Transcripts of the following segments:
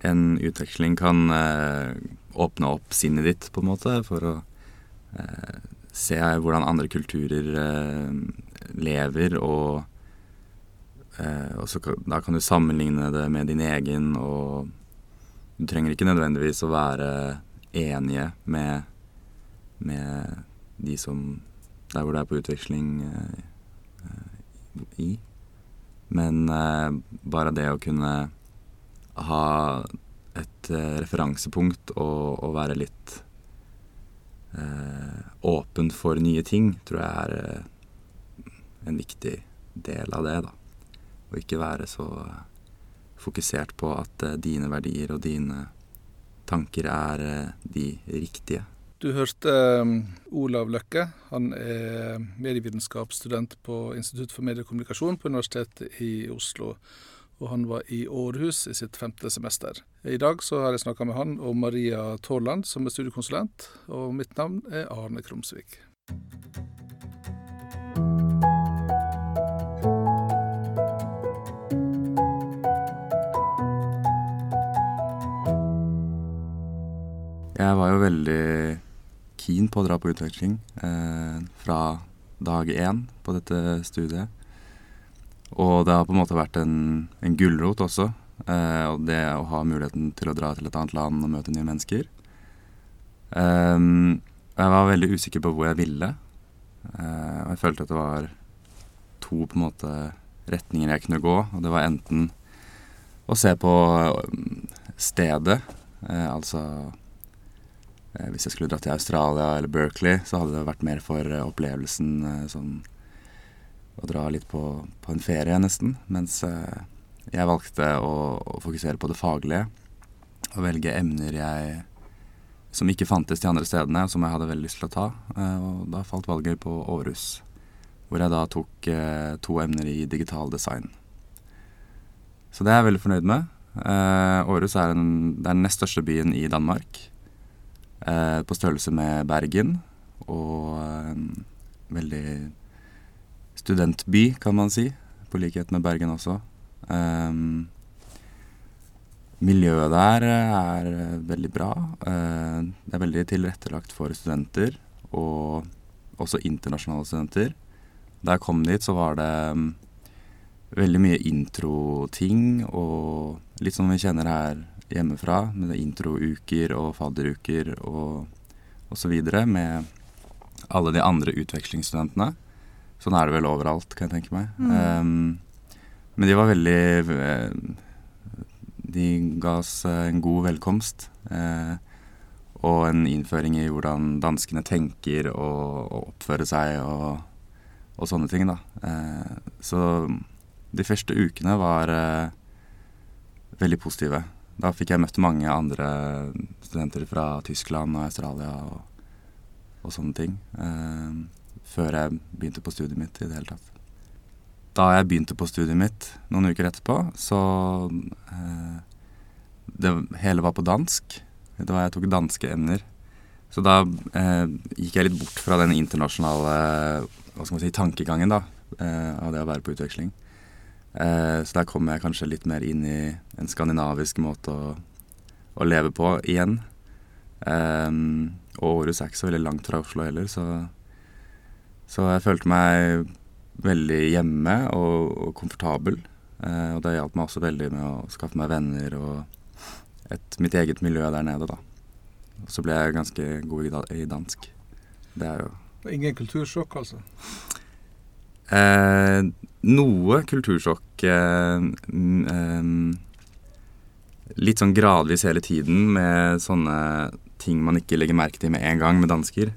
En utveksling kan eh, åpne opp sinnet ditt, på en måte, for å eh, se hvordan andre kulturer eh, lever, og, og så, da kan du sammenligne det med din egen, og du trenger ikke nødvendigvis å være enige med, med de som Der hvor du er på utveksling i. Men bare det å kunne ha et uh, referansepunkt og, og, være litt uh, åpen for nye ting, tror jeg er uh, en viktig del av det. da. Og ikke være så fokusert på at dine verdier og dine tanker er de riktige. Du hørte Olav Løkke. Han er medievitenskapsstudent på Institutt for mediekommunikasjon på Universitetet i Oslo og han var i Århus i sitt femte semester. I dag så har jeg snakka med han og Maria Tårland, som er studiekonsulent, og mitt navn er Arne Krumsvik. Jeg var jo veldig keen på å dra på utveksling eh, fra dag én på dette studiet. Og det har på en måte vært en, en gulrot også. Eh, og det å ha muligheten til å dra til et annet land og møte nye mennesker. Eh, jeg var veldig usikker på hvor jeg ville. Eh, og jeg følte at det var to på en måte retninger jeg kunne gå. Og det var enten å se på stedet, uh, altså uh, Hvis jeg skulle dratt til Australia eller Berkeley, så hadde det vært mer for opplevelsen sånn å dra litt på, på en ferie, nesten. Mens eh, jeg valgte å, å, fokusere på det faglige. Og velge emner jeg som ikke fantes de andre stedene, som jeg hadde veldig lyst til å ta. Eh, og da falt valget på Århus, hvor jeg da tok eh, to emner i digital design. Så det er jeg veldig fornøyd med. Århus er, en, den nest største byen i Danmark. på størrelse med Bergen. Og en veldig studentby, kan man si. På likhet med Bergen også. Um, miljøet der er veldig bra. Uh, det er veldig tilrettelagt for studenter, og også internasjonale studenter. Da jeg kom dit, så var det um, veldig mye introting, og litt som vi kjenner her hjemmefra, med introuker og fadderuker og osv. med alle de andre utvekslingsstudentene. Sånn er det vel overalt, kan jeg tenke meg. Mm. Um, men de var veldig uh, De ga oss en god velkomst. Uh, og en innføring i hvordan danskene tenker og, og oppfører seg og, og, sånne ting, da. Uh, så de første ukene var veldig positive. Da fikk jeg møtt mange andre studenter fra Tyskland og Australia og, og sånne ting. Uh, før jeg begynte på studiet mitt i det hele tatt. Da jeg begynte på studiet mitt noen uker etterpå, så eh, Det hele var på dansk. Det var jeg tok danske emner. Så da eh, gikk jeg litt bort fra den internasjonale hva skal man si, tankegangen da, eh, av det å være på utveksling. Eh, så der kom jeg kanskje litt mer inn i en skandinavisk måte å, å leve på igjen. Eh, og Århus er ikke så veldig langt fra Oslo heller, så så jeg følte meg veldig hjemme og, og komfortabel. Eh, og det hjalp meg også veldig med å skaffe meg venner og et, mitt eget miljø der nede, da. Og så ble jeg ganske god i, dansk. Det er jo Ingen kultursjokk, altså? Eh, noe kultursjokk. Eh, eh, litt sånn gradvis hele tiden med sånne ting man ikke legger merke til med en gang med dansker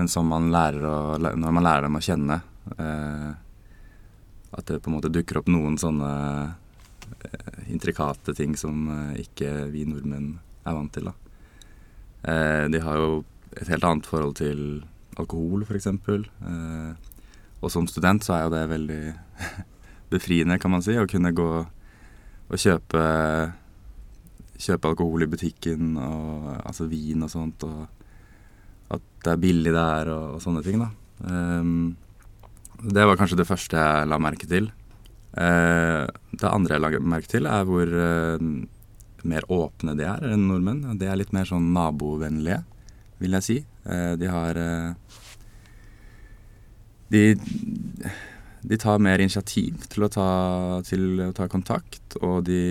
men som man lærer å, når man lærer dem å kjenne. Eh, at det på en måte dukker opp noen sånne eh, intrikate ting som eh, ikke vi nordmenn er vant til. Eh, de har jo et helt annet forhold til alkohol, f.eks. Eh, og som student så er jo det veldig befriende, kan man si, å kunne gå og kjøpe, kjøpe alkohol i butikken, og, altså vin og sånt. og at det er billig der og, og sånne ting, da. Um, det var kanskje det første jeg la merke til. Uh, det andre jeg la merke til, er hvor uh, mer åpne de er enn nordmenn. De er litt mer sånn nabovennlige, vil jeg si. Uh, de har de, de tar mer initiativ til å ta, til å ta kontakt, og de,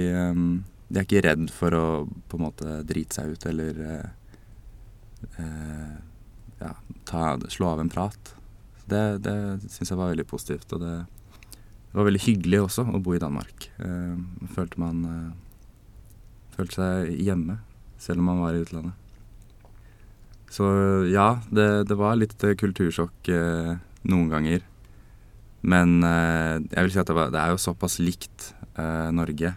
de, er ikke redd for å på en måte drite seg ut eller ja, ta, slå av en prat. Det, det syns jeg var veldig positivt. Og det, det, var veldig hyggelig også å bo i Danmark. følte man følte seg hjemme, selv om man var i utlandet. Så ja, det, det var litt eh, kultursjokk eh, noen ganger. Men eh, jeg vil si at det, var, det er jo såpass likt eh, Norge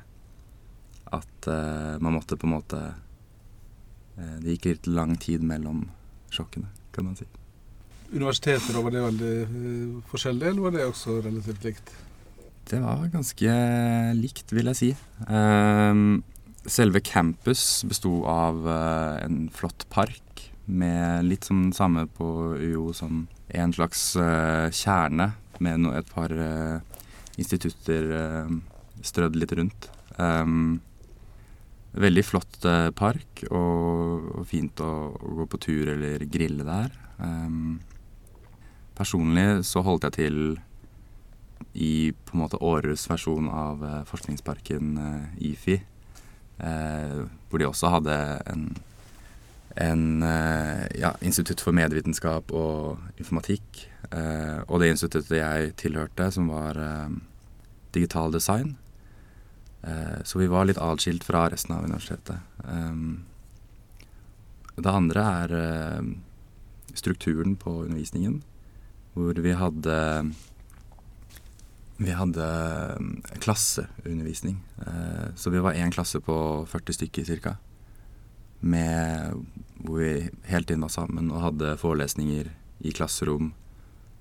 at eh, man måtte på en måte eh, Det gikk litt lang tid mellom sjokkene, kan man si. Universitetet, var det veldig forskjellig, eller var det også relativt likt? Det var ganske likt, vil jeg si. Um, Selve campus besto av uh, en flott park med litt sånn samme på UiO som en slags kjerne med et par institutter strødd litt rundt. Um, veldig flott park og, fint å, gå på tur eller grille der. Um, personlig så holdt jeg til i på en måte årets versjon av forskningsparken IFI Eh, hvor de også hadde en, en eh, ja, institutt for medievitenskap og informatikk. Eh, og det instituttet jeg tilhørte, som var digital design. Så vi var litt atskilt fra resten av universitetet. det andre er strukturen på undervisningen, hvor vi hadde vi hadde klasseundervisning. Eh, så vi var én klasse på 40 stykker ca. Hvor vi hele tiden var sammen og hadde forelesninger i klasserom.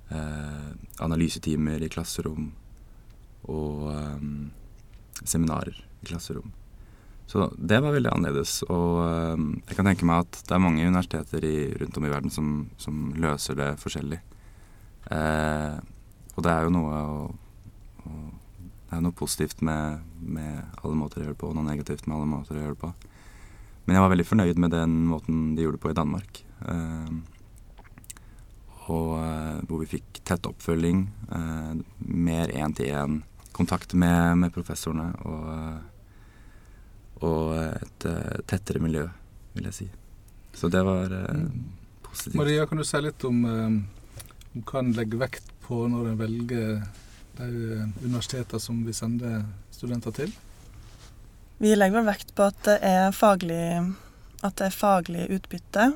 Eh, analysetimer i klasserom. Og seminarer i klasserom. Så det var veldig annerledes. Og um, jeg kan tenke meg at det er mange universiteter i, rundt om i verden som, som løser det forskjellig. Eh, og det er jo noe å å, det er noe positivt med, med, alle måter å gjøre det på, og noe negativt med alle måter å gjøre det på. Men jeg var veldig fornøyd med den måten de gjorde det på i Danmark. Eh, og eh, hvor vi fikk tett oppfølging, eh, mer én-til-én kontakt med, med professorene og, og et uh, tettere miljø, vil jeg si. Så det var uh, positivt. Maria, kan du si litt om uh, hva en legger vekt på når en velger de universitetene som vi sender studenter til? Vi legger vel vekt på at det er faglig, at det er faglig utbytte.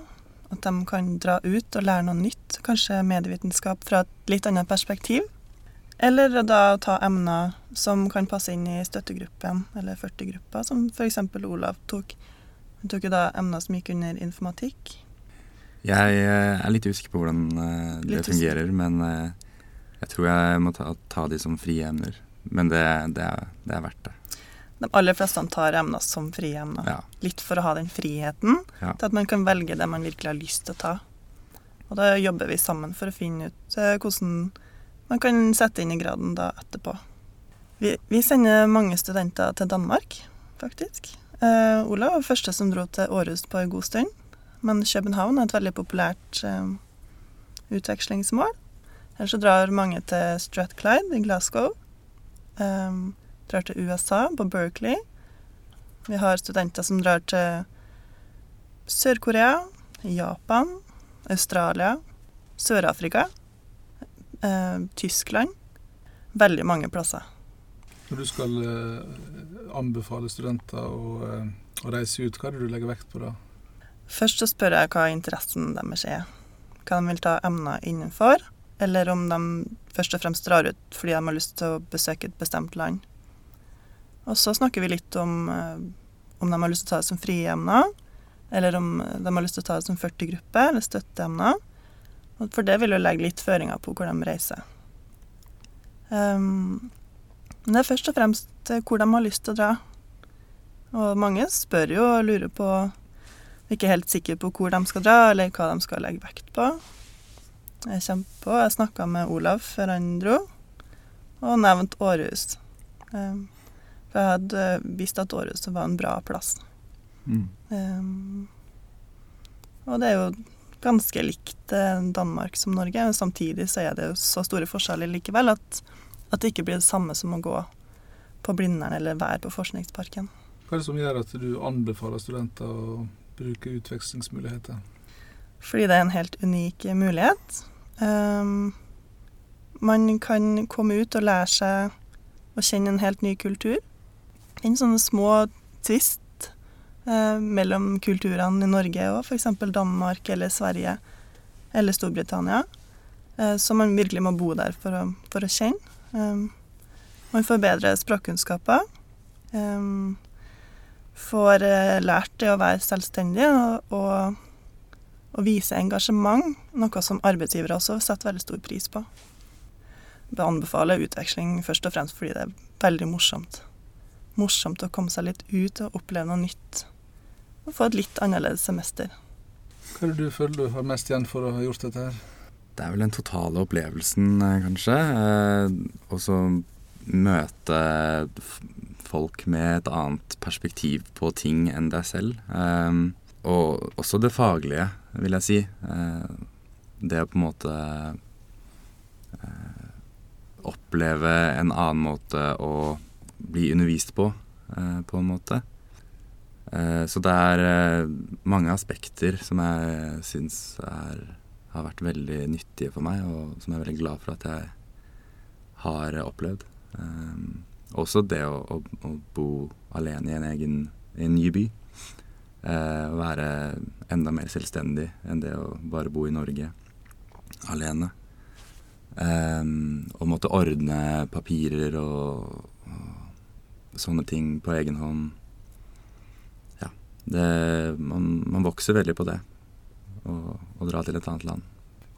At de kan dra ut og lære noe nytt, kanskje medievitenskap fra et litt annet perspektiv. Eller da ta emner som kan passe inn i støttegruppen eller 40-gruppa, som f.eks. Olav tok. Han tok jo da emner som gikk under informatikk. Jeg eh, er litt usikker på hvordan det det fungerer, men jeg tror jeg må ta, ta de som frie emner. Men det, det, er, det, er, verdt det. De aller fleste tar emner som frie emner. Ja. Litt for å ha den friheten ja. til at man kan velge det man virkelig har lyst til å ta. Og da jobber vi sammen for å finne ut hvordan man kan sette inn i graden da etterpå. Vi, vi sender mange studenter til Danmark, faktisk. Uh, Ola var første som dro til Århus på en god stund. Men København er et veldig populært uh, utvekslingsmål. Ellers så drar mange til Strathclyde i Glasgow. Um, drar til USA, på Berkeley. Vi har studenter som drar til Sør-Korea, Japan, Australia, Sør-Afrika, Tyskland. Veldig mange plasser. Når du skal uh, anbefale studenter å, uh, å, reise ut, hva er det du legger vekt på da? Først så spør jeg hva interessen deres er. Hva de vil ta emner innenfor eller om de først og fremst drar ut fordi de har lyst til å besøke et bestemt land. Og så snakker vi litt om eh, om de har lyst til å ta det som frie emner, eller om de har lyst til å ta det som 40-gruppe eller støtteemner. For det vil jo legge litt føringer på hvor de reiser. Um, men det er først og fremst eh, hvor de har lyst til å dra. Og mange spør jo og lurer på Ikke helt sikre på hvor de skal dra, eller hva de skal legge vekt på. Jeg kommer på Jeg snakka med Olav før han dro, og nevnte Århus. Um, For jeg hadde visst at Århus var en bra plass. Mm. Um, og det er jo ganske likt eh, Danmark som Norge, men samtidig så er det jo så store forskjeller likevel at, at det ikke blir det samme som å gå på Blindern eller være på Forskningsparken. Hva er det som gjør at du anbefaler studenter å bruke utvekslingsmuligheter? Fordi det er en helt unik mulighet. Um, man kan komme ut og lære seg å kjenne en helt ny kultur. En sånne små tvist mellom kulturene i Norge og f.eks. Danmark eller Sverige eller Storbritannia. Så man virkelig må bo der for å, for å kjenne. Um, man får bedre språkkunnskaper. Får lært det å være selvstendig og, og, og, vise engasjement, noe som arbeidsgivere også setter veldig stor pris på. Jeg anbefaler utveksling først og fremst fordi det er veldig morsomt. Morsomt å komme seg litt ut og oppleve noe nytt og få et litt annerledes semester. Hva er det du føler du har mest igjen for å ha gjort dette her? Det er vel den totale opplevelsen, eh, kanskje. Eh, og så møte folk med et annet perspektiv på ting enn deg selv. Eh, og også det faglige, vil jeg si. Eh, det å på en måte eh, oppleve en annen måte å bli undervist på, eh, på en måte. Eh, så det er eh, mange aspekter som jeg syns har vært veldig nyttige for meg, og som jeg er veldig glad for at jeg har opplevd. Um, også det å, å, å, bo alene i en egen i en ny by. Å være enda mer selvstendig enn det å bare bo i Norge alene. Å måtte ordne papirer og, og sånne ting på egen hånd det, man, man, vokser veldig på det. Å dra til et annet land.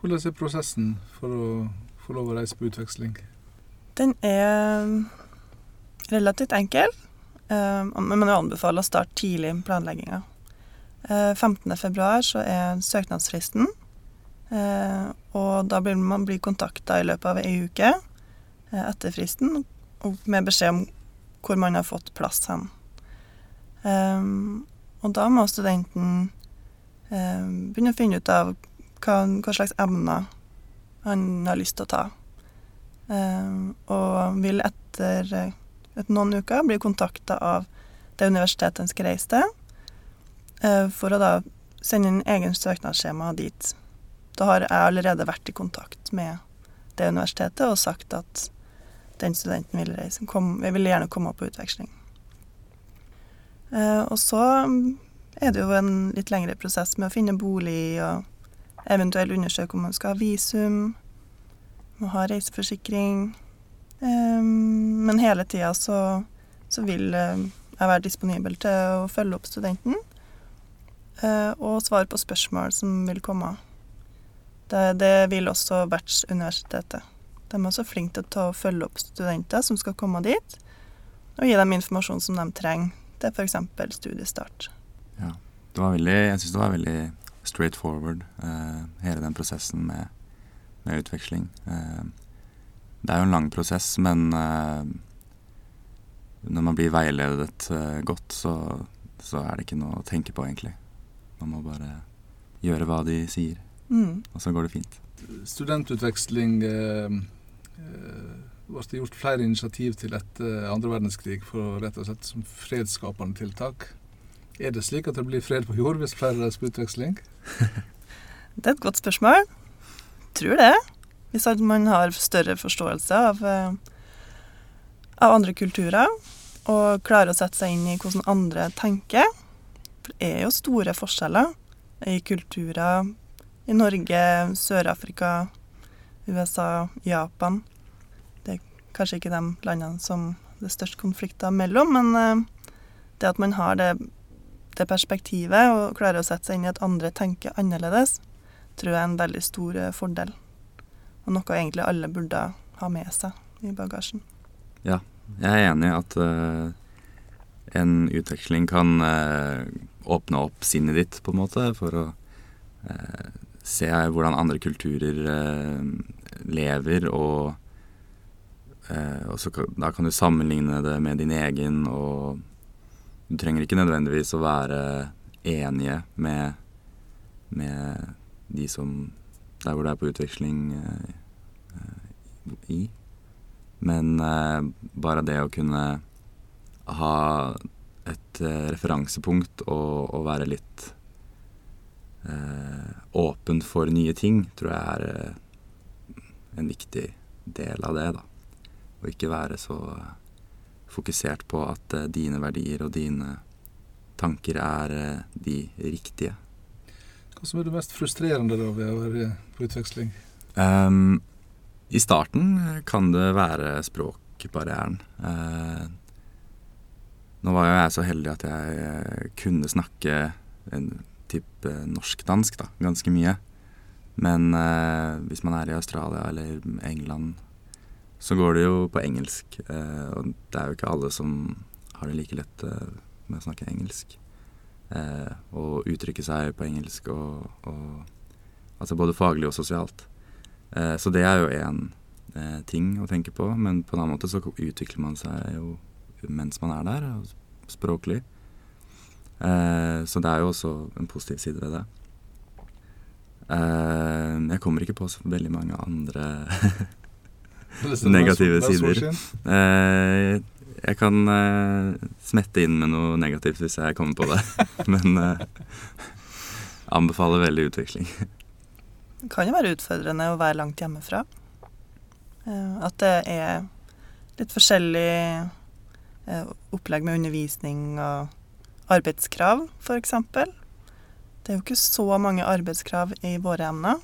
Hvordan er prosessen for å få lov å reise på utveksling? Den er relativt enkel. Uh, men man anbefaler å starte tidlig med planlegginga. Uh, 15.2 så er søknadsfristen. Uh, og da blir man blir kontakta i løpet av ei uke uh, etter fristen med beskjed om hvor man har fått plass hen. Og da må studenten eh, begynne å finne ut av hva, hva, slags emner han har lyst til å ta. Eh, og vil etter et noen uker bli kontakta av det universitetet han skal reise til, eh, for å da sende inn egen søknadsskjema dit. Da har jeg allerede vært i kontakt med det universitetet og sagt at den studenten vil reise. Kom, jeg vil gjerne komme opp på utveksling. Eh, og så er det jo en litt lengre prosess med å finne bolig og eventuelt undersøke om man skal ha visum, må ha reiseforsikring. Eh, men hele tida så, så, vil eh, jeg være disponibel til å følge opp studenten og svare på spørsmål som vil komme. Det, det vil også Vertsuniversitetet. De er også flinke til å følge opp studenter som skal komme dit, og gi dem informasjon som de trenger til f.eks. studiestart. Ja. Det var veldig, jeg syns det var veldig straight forward, eh, hele den prosessen med, med utveksling. Eh, det er jo en lang prosess, men eh, når man blir veiledet godt, så, så, er det ikke noe å tenke på, egentlig. Man må bare gjøre hva de sier, mm. og så går det fint. Studentutveksling ble det gjort flere initiativ til etter andre verdenskrig for rett og slett som fredsskapende tiltak. Er det slik at det blir fred på jord hvis flere reiser på utveksling? det er et godt spørsmål. Tror det. Hvis man har større forståelse av, eh, av andre kulturer og klarer å sette seg inn i hvordan andre tenker. For det er jo store forskjeller i kulturer i Norge, Sør-Afrika, USA, Japan kanskje ikke de landene som det er størst konflikter mellom, men eh, det at man har det, det, perspektivet og klarer å sette seg inn i at andre tenker annerledes, tror jeg er en veldig stor eh, fordel. Og noe egentlig alle burde ha med seg i bagasjen. Ja, jeg er enig i at uh, en utveksling kan uh, åpne opp sinnet ditt, på en måte, for å uh, se hvordan andre kulturer lever og eh, og så, da kan du sammenligne det med din egen, og du trenger ikke nødvendigvis å være enige med, med de som Der hvor det er på utveksling eh, eh i. Men eh, bare det å kunne ha et eh, referansepunkt og, og, være litt eh, åpen for nye ting, tror jeg er en viktig del av det. da. Og ikke være så fokusert på at uh, dine verdier og dine tanker er uh, de riktige. Hva som er det mest frustrerende da ved å være på utveksling? Um, I starten kan det være språkbarrieren. Uh, nå var jo jeg så heldig at jeg kunne snakke en type norsk-dansk da, ganske mye. Men hvis man er i Australia eller England så går det jo på engelsk. Eh, og det er jo ikke alle som har det like lett eh, med å snakke engelsk. Eh, og uttrykke seg på engelsk og, og Altså både faglig og sosialt. Eh, så det er jo én eh, ting å tenke på. Men på en annen måte så utvikler man seg jo mens man er der, språklig. Eh, så det er jo også en positiv side ved det. jeg kommer ikke på så veldig mange andre negative sider. Eh, jeg kan eh, smette inn med noe negativt hvis jeg kommer på det. Men eh, anbefaler veldig utveksling. Det kan jo være utfordrende å være langt hjemmefra. Eh, at det er litt forskjellig eh, opplegg med undervisning og arbeidskrav, f.eks. Det er jo ikke så mange arbeidskrav i våre emner.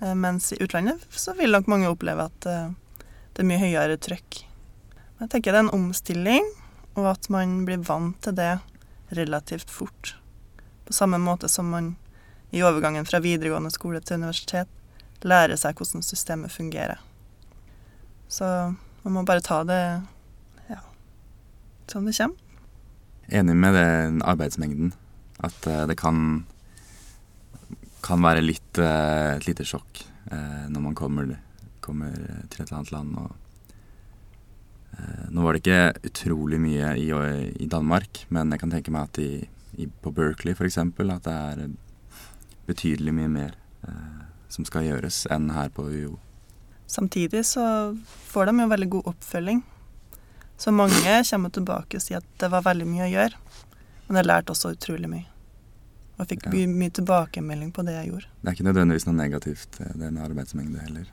Eh, mens i utlandet så vil nok mange oppleve at det er mye høyere trykk. Jeg tenker det er en omstilling, og at man blir vant til det relativt fort. På samme måte som man i overgangen fra videregående skole til universitet lærer seg hvordan systemet fungerer. Så man må bare ta det ja, som det kommer. Enig med den arbeidsmengden. At uh, det kan, kan være litt, uh, et lite sjokk uh, når man kommer kommer til et eller annet land. Og, eh, nå var det ikke utrolig mye i, i, Danmark, men jeg kan tenke meg at i, i, på Berkeley f.eks. at det er betydelig mye mer eh, som skal gjøres enn her på UiO. Samtidig så får de jo veldig god oppfølging. Så mange kommer tilbake og sier at det var veldig mye å gjøre. Men jeg lærte også utrolig mye. Og fikk ja. mye tilbakemelding på det jeg gjorde. Det er ikke nødvendigvis noe negativt, eh, det med arbeidsmengde heller.